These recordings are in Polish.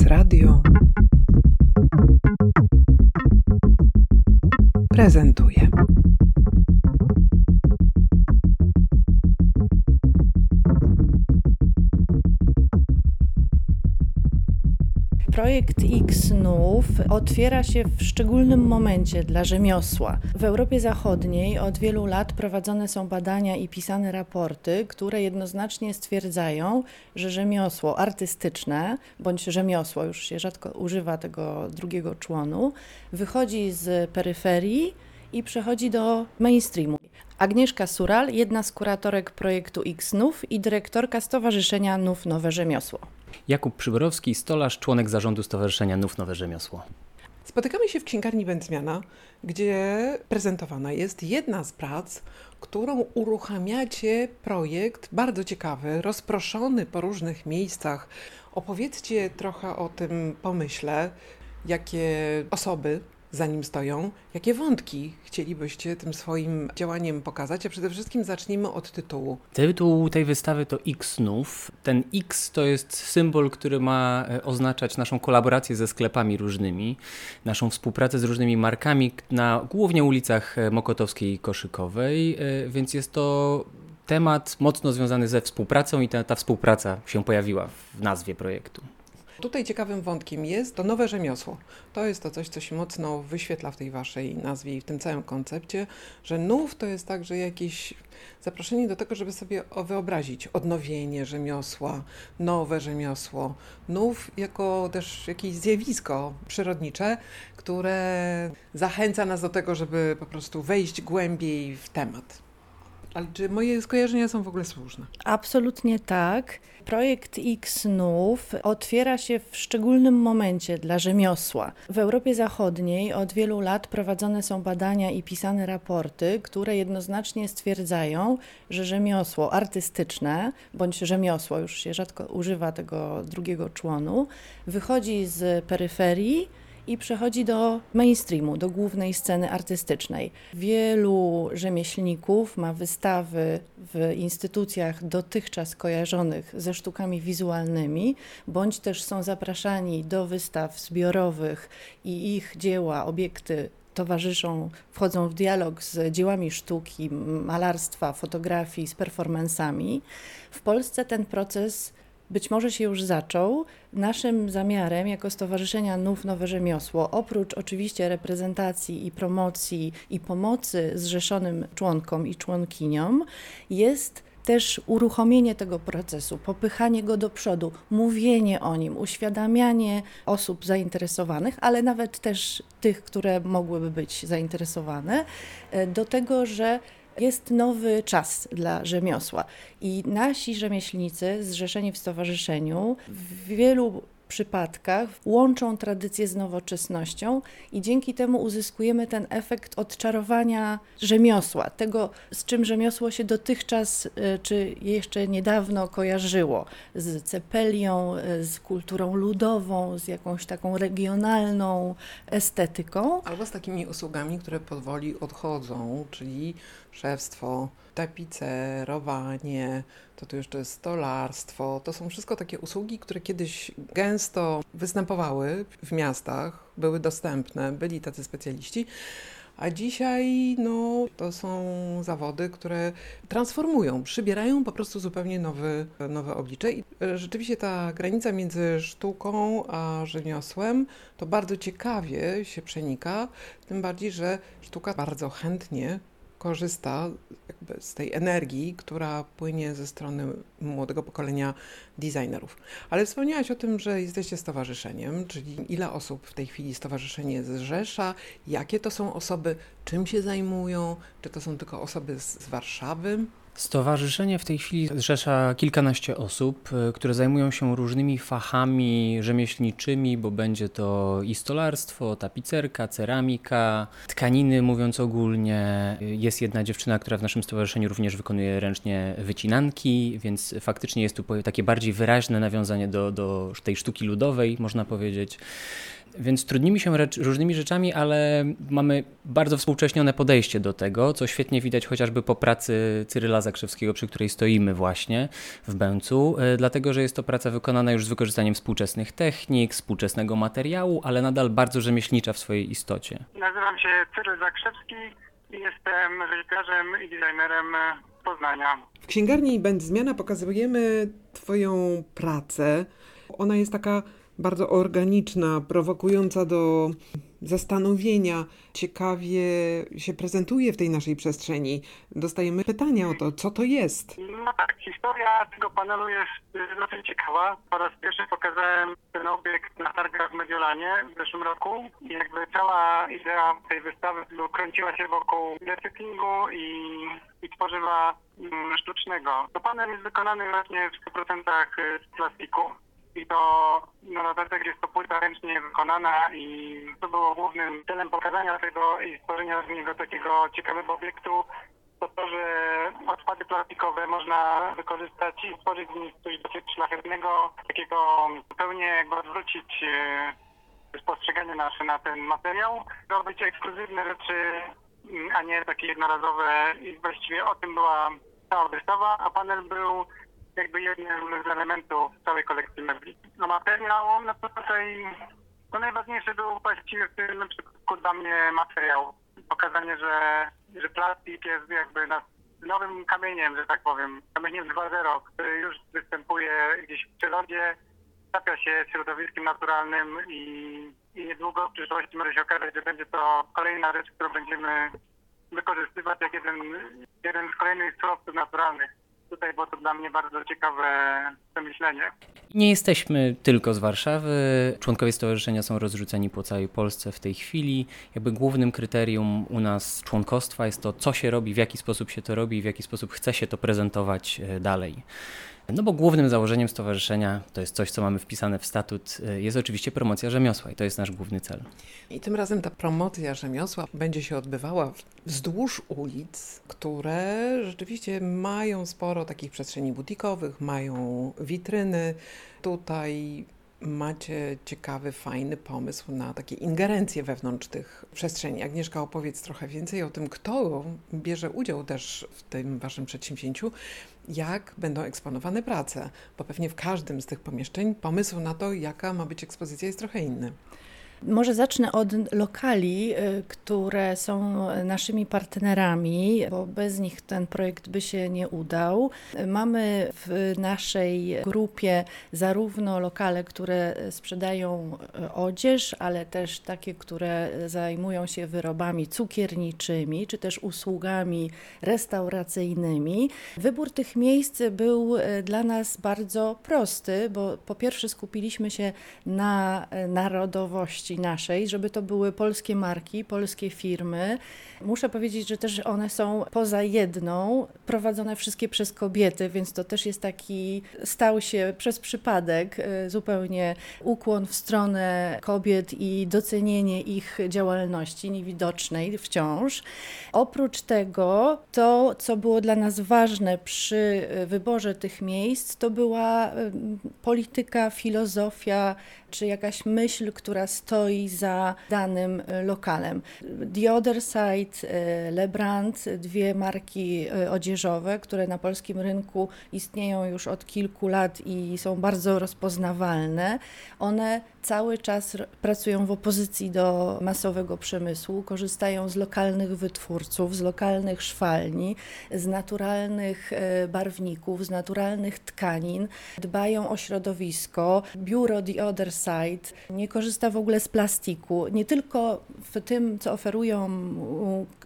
Prezes Radio prezentuje. Projekt X NUF otwiera się w szczególnym momencie dla rzemiosła. W Europie Zachodniej od wielu lat prowadzone są badania i pisane raporty, które jednoznacznie stwierdzają, że rzemiosło artystyczne bądź rzemiosło, już się rzadko używa tego drugiego członu, wychodzi z peryferii i przechodzi do mainstreamu. Agnieszka Sural, jedna z kuratorek projektu X NUF i dyrektorka Stowarzyszenia NUF Nowe Rzemiosło. Jakub Przyborowski, stolarz, członek zarządu Stowarzyszenia NUF Nowe Rzemiosło. Spotykamy się w księgarni Będzmiana, gdzie prezentowana jest jedna z prac, którą uruchamiacie projekt bardzo ciekawy, rozproszony po różnych miejscach. Opowiedzcie trochę o tym pomyśle, jakie osoby za nim stoją. Jakie wątki chcielibyście tym swoim działaniem pokazać? A przede wszystkim zacznijmy od tytułu. Tytuł tej wystawy to X Nów. Ten X to jest symbol, który ma e, oznaczać naszą kolaborację ze sklepami różnymi, naszą współpracę z różnymi markami na głównie ulicach e, Mokotowskiej i Koszykowej, e, więc jest to temat mocno związany ze współpracą i ta, ta współpraca się pojawiła w nazwie projektu. Tutaj ciekawym wątkiem jest to nowe rzemiosło. To jest to coś, co się mocno wyświetla w tej waszej nazwie i w tym całym koncepcie, że nów to jest także jakieś zaproszenie do tego, żeby sobie wyobrazić odnowienie rzemiosła, nowe rzemiosło, nów jako też jakieś zjawisko przyrodnicze, które zachęca nas do tego, żeby po prostu wejść głębiej w temat. Ale czy moje skojarzenia są w ogóle słuszne? Absolutnie tak. Projekt X NUF otwiera się w szczególnym momencie dla rzemiosła. W Europie Zachodniej od wielu lat prowadzone są badania i pisane raporty, które jednoznacznie stwierdzają, że rzemiosło artystyczne bądź rzemiosło, już się rzadko używa tego drugiego członu, wychodzi z peryferii i przechodzi do mainstreamu, do głównej sceny artystycznej. Wielu rzemieślników ma wystawy w instytucjach dotychczas kojarzonych ze sztukami wizualnymi, bądź też są zapraszani do wystaw zbiorowych i ich dzieła, obiekty towarzyszą, wchodzą w dialog z dziełami sztuki, malarstwa, fotografii, z performansami. W Polsce ten proces być może się już zaczął. Naszym zamiarem jako Stowarzyszenia Nów Nowe Rzemiosło, oprócz oczywiście reprezentacji i promocji i pomocy zrzeszonym członkom i członkiniom, jest też uruchomienie tego procesu, popychanie go do przodu, mówienie o nim, uświadamianie osób zainteresowanych, ale nawet też tych, które mogłyby być zainteresowane, e, do tego, że jest nowy czas dla rzemiosła i nasi rzemieślnicy zrzeszeni w stowarzyszeniu w wielu przypadkach łączą tradycję z nowoczesnością i dzięki temu uzyskujemy ten efekt odczarowania rzemiosła, tego z czym rzemiosło się dotychczas y, czy jeszcze niedawno kojarzyło, z cepelią, y, z kulturą ludową, z jakąś taką regionalną estetyką. Albo z takimi usługami, które powoli odchodzą, czyli szewstwo, tapicerowanie, to tu jeszcze stolarstwo. To są wszystko takie usługi, które kiedyś gęsto występowały w miastach, były dostępne, byli tacy specjaliści. A dzisiaj no, to są zawody, które transformują, przybierają po prostu zupełnie nowy, nowe oblicze. I e, rzeczywiście ta granica między sztuką a rzemiosłem to bardzo ciekawie się przenika, tym bardziej, że sztuka bardzo chętnie korzysta z tej energii, która płynie ze strony młodego pokolenia designerów. Ale wspomniałaś o tym, że jesteście stowarzyszeniem, czyli ile osób w tej chwili stowarzyszenie zrzesza, jakie to są osoby, czym się zajmują, czy to są tylko osoby z, z Warszawy? Stowarzyszenie w tej chwili zrzesza kilkanaście osób, y, które zajmują się różnymi fachami rzemieślniczymi, bo będzie to i stolarstwo, tapicerka, ceramika, tkaniny, mówiąc ogólnie. Jest jedna dziewczyna, która w naszym stowarzyszeniu również wykonuje ręcznie wycinanki, więc faktycznie jest tu takie bardziej wyraźne nawiązanie do, do tej sztuki ludowej, można powiedzieć. Więc trudnimy się różnymi rzeczami, ale mamy bardzo współcześnione podejście do tego, co świetnie widać chociażby po pracy Cyryla Zakrzewskiego, przy której stoimy właśnie w Bęcu, e, dlatego że jest to praca wykonana już z wykorzystaniem współczesnych technik, współczesnego materiału, ale nadal bardzo rzemieślnicza w swojej istocie. Nazywam się Cyryl Zakrzewski i jestem reżyserzem i designerem Poznania. W księgarni Będ Zmiana pokazujemy Twoją pracę. Ona jest taka bardzo organiczna, prowokująca do zastanowienia, ciekawie się prezentuje w tej naszej przestrzeni. Dostajemy pytania o to, co to jest. No tak, historia tego panelu jest dosyć ciekawa. Po raz pierwszy pokazałem ten obiekt na targach w Mediolanie w zeszłym roku i jakby cała idea tej wystawy kręciła się wokół recyklingu i, i tworzywa mm, sztucznego. To panel jest wykonany właśnie w 100% z plastiku i to na dodatek jest to płyta ręcznie wykonana i to było głównym celem pokazania tego i stworzenia z niego takiego ciekawego obiektu, to to, że odpady plastikowe można wykorzystać i stworzyć z nich coś dosyć szlachetnego, takiego zupełnie jakby odwrócić e, spostrzeganie nasze na ten materiał, robić ekskluzywne rzeczy, a nie takie jednorazowe i właściwie o tym była cała wystawa, a panel był jakby jednym z elementów całej kolekcji mebli. No materiał, no to tutaj to było właściwie w tym przypadku dla mnie materiał. Pokazanie, że, że plastik jest jakby nowym kamieniem, że tak powiem, kamieniem 2.0, który już występuje gdzieś w przyrodzie, stapia się środowiskiem naturalnym i, i niedługo w przyszłości może się okazać, że będzie to kolejna rzecz, którą będziemy wykorzystywać jak jeden, jeden z kolejnych surowców naturalnych tutaj było to dla mnie bardzo ciekawe przemyślenie. Nie jesteśmy tylko z Warszawy. Członkowie stowarzyszenia są rozrzuceni po całej Polsce w tej chwili. Jakby głównym kryterium u nas członkostwa jest to, co się robi, w jaki sposób się to robi i w jaki sposób chce się to prezentować e, dalej. No bo głównym założeniem stowarzyszenia, to jest coś, co mamy wpisane w statut, y, jest oczywiście promocja rzemiosła i to jest nasz główny cel. I tym razem ta promocja rzemiosła będzie się odbywała wzdłuż ulic, które rzeczywiście mają sporo takich przestrzeni butikowych, mają witryny. Tutaj macie ciekawy, fajny pomysł na takie ingerencje wewnątrz tych przestrzeni. Agnieszka, opowiedz trochę więcej o tym, kto bierze udział też w tym waszym przedsięwzięciu, jak będą eksponowane prace, bo pewnie w każdym z tych pomieszczeń pomysł na to, jaka ma być ekspozycja jest trochę inny. Może zacznę od lokali, y, które są naszymi partnerami, bo bez nich ten projekt by się nie udał. Mamy w naszej grupie zarówno lokale, które sprzedają y, odzież, ale też takie, które zajmują się wyrobami cukierniczymi, czy też usługami restauracyjnymi. Wybór tych miejsc był y, dla nas bardzo prosty, bo po pierwsze skupiliśmy się na narodowości naszej, żeby to były polskie marki, polskie firmy. Muszę powiedzieć, że też one są poza jedną, prowadzone wszystkie przez kobiety, więc to też jest taki, stał się przez przypadek y, zupełnie ukłon w stronę kobiet i docenienie ich działalności niewidocznej wciąż. Oprócz tego, to co było dla nas ważne przy wyborze tych miejsc, to była polityka, filozofia, czy jakaś myśl, która stoi za danym e, lokalem. The Other Side, e, Lebrand, dwie marki e, odzieżowe, które na polskim rynku istnieją już od kilku lat i są bardzo rozpoznawalne. One cały czas pracują w opozycji do masowego przemysłu, korzystają z lokalnych wytwórców, z lokalnych szwalni, z naturalnych barwników, z naturalnych tkanin, dbają o środowisko. Biuro The Other Side nie korzysta w ogóle z plastiku, nie tylko w tym, co oferują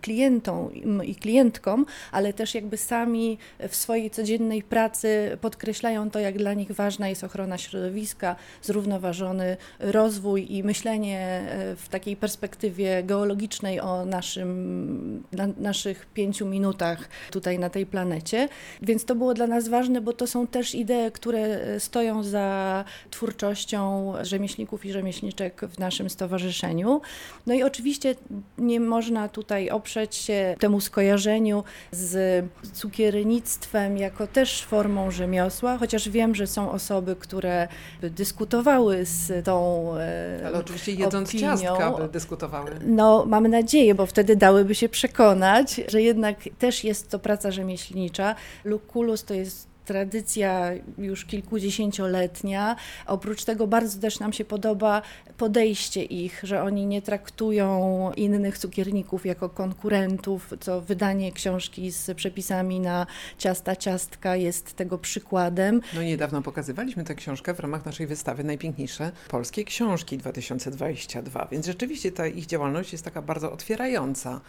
klientom i klientkom, ale też jakby sami w swojej codziennej pracy podkreślają to, jak dla nich ważna jest ochrona środowiska, zrównoważony rozwój i myślenie e, w takiej perspektywie geologicznej o naszym, na naszych pięciu minutach tutaj na tej planecie. Więc to było dla nas ważne, bo to są też idee, które stoją za twórczością rzemieślników i rzemieślniczek w naszym stowarzyszeniu. No i oczywiście nie można tutaj oprzeć się temu skojarzeniu z cukiernictwem jako też formą rzemiosła, chociaż wiem, że są osoby, które dyskutowały z tą e, Ale oczywiście jedząc opinią. ciastka by dyskutowały. No, mamy nadzieję, bo wtedy dałyby się przekonać, że jednak też jest to praca rzemieślnicza. Lukulus to jest tradycja już kilkudziesięcioletnia. Oprócz tego bardzo też nam się podoba podejście ich, że oni nie traktują innych cukierników jako konkurentów, co wydanie książki z przepisami na ciasta, ciastka jest tego przykładem. No niedawno pokazywaliśmy tę książkę w ramach naszej wystawy Najpiękniejsze Polskie Książki 2022, więc rzeczywiście ta ich działalność jest taka bardzo otwierająca.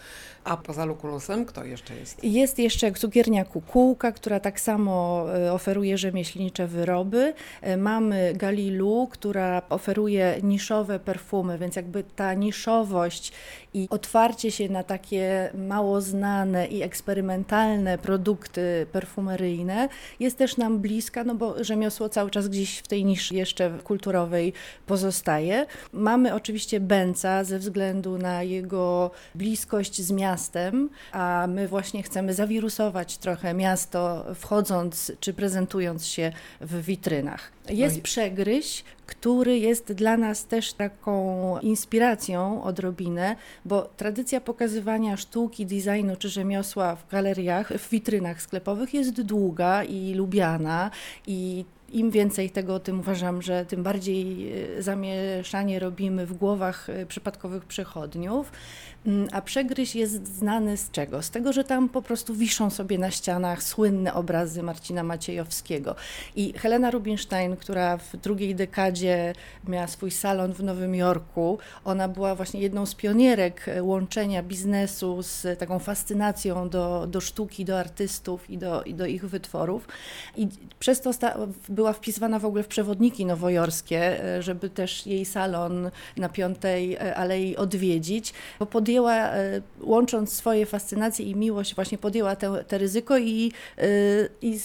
A poza Lukulusem kto jeszcze jest? Jest jeszcze cukiernia Kukułka, która tak samo oferuje rzemieślnicze wyroby. E, mamy Galilu, która oferuje niszowe perfumy, więc jakby ta niszowość i otwarcie się na takie mało znane i eksperymentalne produkty perfumeryjne jest też nam bliska, no bo rzemiosło cały czas gdzieś w tej niszy jeszcze kulturowej pozostaje. Mamy oczywiście Benca ze względu na jego bliskość z miastem, a my właśnie chcemy zawirusować trochę miasto, wchodząc czy prezentując się w witrynach. Jest no i... przegryź, który jest dla nas też taką inspiracją odrobinę, bo tradycja pokazywania sztuki, designu czy rzemiosła w galeriach, w witrynach sklepowych jest długa i lubiana i im więcej tego tym uważam, że tym bardziej e, zamieszanie robimy w głowach e, przypadkowych przechodniów. Mm, a przegryź jest znany z czego? Z tego, że tam po prostu wiszą sobie na ścianach słynne obrazy Marcina Maciejowskiego. I Helena Rubinstein, która w drugiej dekadzie miała swój salon w Nowym Jorku, ona była właśnie jedną z pionierek e, łączenia biznesu z taką fascynacją do, do sztuki, do artystów i do, i do ich wytworów. I przez to była wpisywana w ogóle w przewodniki nowojorskie, e, żeby też jej salon na Piątej e, Alei odwiedzić, bo podjęła, e, łącząc swoje fascynacje i miłość, właśnie podjęła te, te ryzyko i, i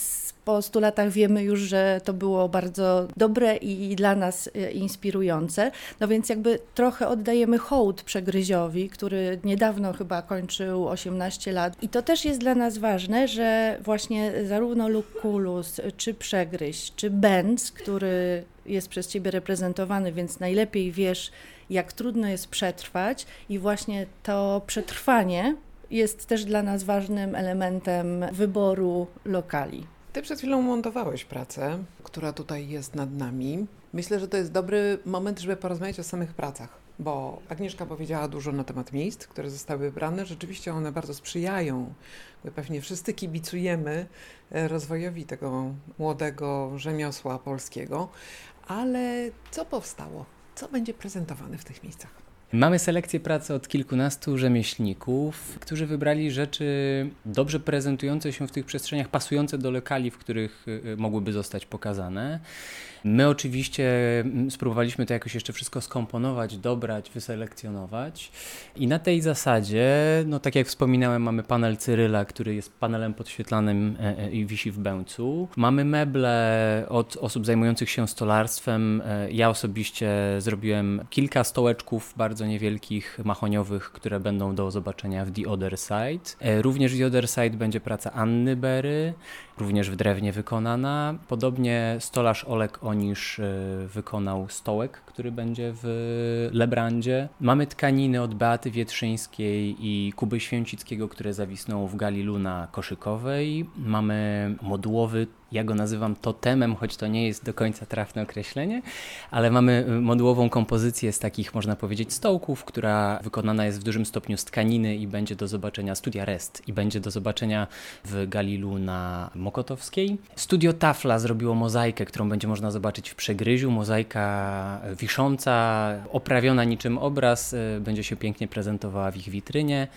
po 100 latach wiemy już, że to było bardzo dobre i dla nas inspirujące. No więc jakby trochę oddajemy hołd Przegryziowi, który niedawno chyba kończył 18 lat. I to też jest dla nas ważne, że właśnie zarówno Lukulus, czy Przegryź, czy Benz, który jest przez Ciebie reprezentowany, więc najlepiej wiesz, jak trudno jest przetrwać i właśnie to przetrwanie jest też dla nas ważnym elementem wyboru lokali. Ty przed chwilą montowałeś pracę, która tutaj jest nad nami. Myślę, że to jest dobry moment, żeby porozmawiać o samych pracach, bo Agnieszka powiedziała dużo na temat miejsc, które zostały wybrane. Rzeczywiście one bardzo sprzyjają. My pewnie wszyscy kibicujemy e, rozwojowi tego młodego rzemiosła polskiego, ale co powstało? Co będzie prezentowane w tych miejscach? Mamy selekcję pracy od kilkunastu rzemieślników, którzy wybrali rzeczy dobrze prezentujące się w tych przestrzeniach, pasujące do lokali, w których y, y, mogłyby zostać pokazane. My oczywiście mm, spróbowaliśmy to jakoś jeszcze wszystko skomponować, dobrać, wyselekcjonować i na tej zasadzie, no tak jak wspominałem, mamy panel Cyryla, który jest panelem podświetlanym e, e, i wisi w Bęcu. Mamy meble od osób zajmujących się stolarstwem. E, ja osobiście zrobiłem kilka stołeczków bardzo niewielkich, mahoniowych, które będą do zobaczenia w The Other Side. Również w The Other Side będzie praca Anny Bery, również w drewnie wykonana. Podobnie stolarz Olek Onisz e, wykonał stołek, który będzie w Lebrandzie. Mamy tkaniny od Beaty Wietrzyńskiej i Kuby Święcickiego, które zawisną w Galilu na Koszykowej. Mamy modułowy ja go nazywam totemem, choć to nie jest do końca trafne określenie, ale mamy y, modułową kompozycję z takich, można powiedzieć, stołków, która wykonana jest w dużym stopniu z tkaniny i będzie do zobaczenia, studia Rest, i będzie do zobaczenia w Galilu na Mokotowskiej. Studio Tafla zrobiło mozaikę, którą będzie można zobaczyć w Przegryziu. Mozaika wisząca, oprawiona niczym obraz, y, będzie się pięknie prezentowała w ich witrynie.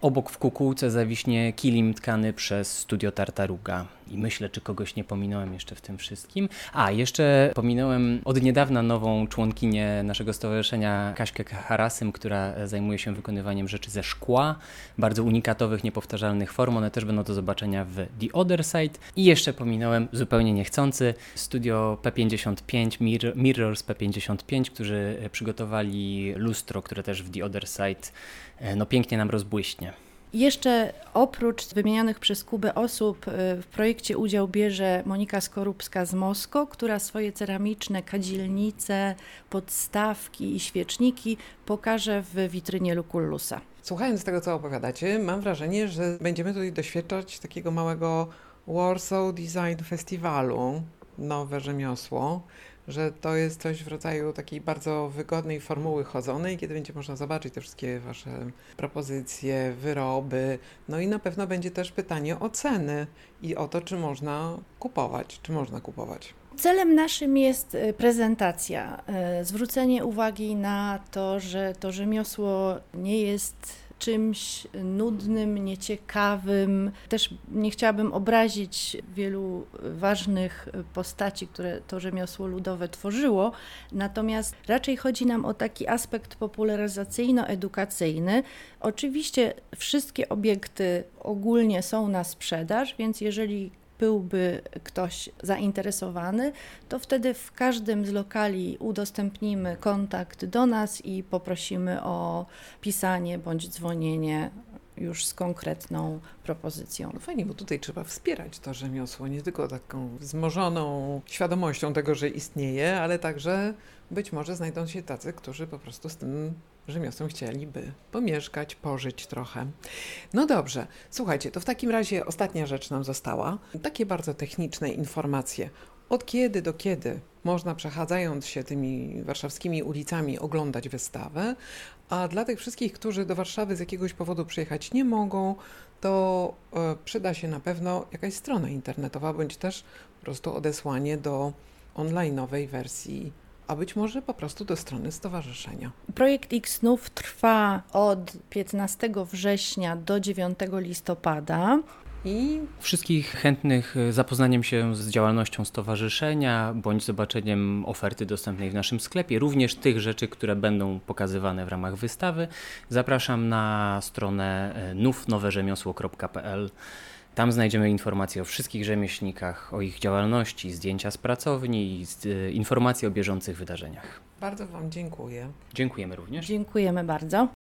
Obok w kukułce zawiśnie kilim tkany przez Studio Tartaruga. I myślę, czy kogoś nie pominąłem jeszcze w tym wszystkim. A, jeszcze pominąłem od niedawna nową członkinię naszego stowarzyszenia, Kaśkę Harasym, która zajmuje się wykonywaniem rzeczy ze szkła, bardzo unikatowych, niepowtarzalnych form. One też będą do zobaczenia w The Other Side. I jeszcze pominąłem, zupełnie niechcący, studio P55, Mir Mirrors P55, którzy przygotowali lustro, które też w The Other Side e, no, pięknie nam rozbłyśnie. Jeszcze oprócz wymienianych przez Kubę osób y, w projekcie udział bierze Monika Skorupska z Mosko, która swoje ceramiczne kadzielnice, podstawki i świeczniki pokaże w witrynie Lucullusa. Słuchając tego, co opowiadacie, mam wrażenie, że będziemy tutaj doświadczać takiego małego Warsaw Design Festiwalu, nowe rzemiosło, że to jest coś w rodzaju takiej bardzo wygodnej formuły chodzonej, kiedy będzie można zobaczyć te wszystkie Wasze propozycje, wyroby. No i na pewno będzie też pytanie o ceny i o to, czy można kupować, czy można kupować. Celem naszym jest e, prezentacja, e, zwrócenie uwagi na to, że to rzemiosło nie jest czymś nudnym, nieciekawym. Też nie chciałabym obrazić wielu ważnych postaci, które to rzemiosło ludowe tworzyło, natomiast raczej chodzi nam o taki aspekt popularyzacyjno-edukacyjny. Oczywiście wszystkie obiekty ogólnie są na sprzedaż, więc jeżeli byłby ktoś zainteresowany, to wtedy w każdym z lokali udostępnimy kontakt do nas i poprosimy o pisanie bądź dzwonienie już z konkretną propozycją. No fajnie, bo tutaj trzeba wspierać to rzemiosło, nie tylko taką wzmożoną świadomością tego, że istnieje, ale także być może znajdą się tacy, którzy po prostu z tym rzemiosłem chcieliby pomieszkać, pożyć trochę. No dobrze, słuchajcie, to w takim razie ostatnia rzecz nam została. Takie bardzo techniczne informacje. Od kiedy do kiedy można przechadzając się tymi warszawskimi ulicami oglądać wystawę, a dla tych wszystkich, którzy do Warszawy z jakiegoś powodu przyjechać nie mogą, to e, przyda się na pewno jakaś strona internetowa, bądź też po prostu odesłanie do online'owej wersji a być może po prostu do strony stowarzyszenia. Projekt X Znów trwa od 15 września do 9 listopada. I wszystkich chętnych zapoznaniem się z działalnością stowarzyszenia bądź zobaczeniem oferty dostępnej w naszym sklepie, również tych rzeczy, które będą pokazywane w ramach wystawy, zapraszam na stronę e, nównowerzemiosło.pl. Tam znajdziemy informacje o wszystkich rzemieślnikach, o ich działalności, zdjęcia z pracowni i e, informacje o bieżących wydarzeniach. Bardzo Wam dziękuję. Dziękujemy również. Dziękujemy bardzo.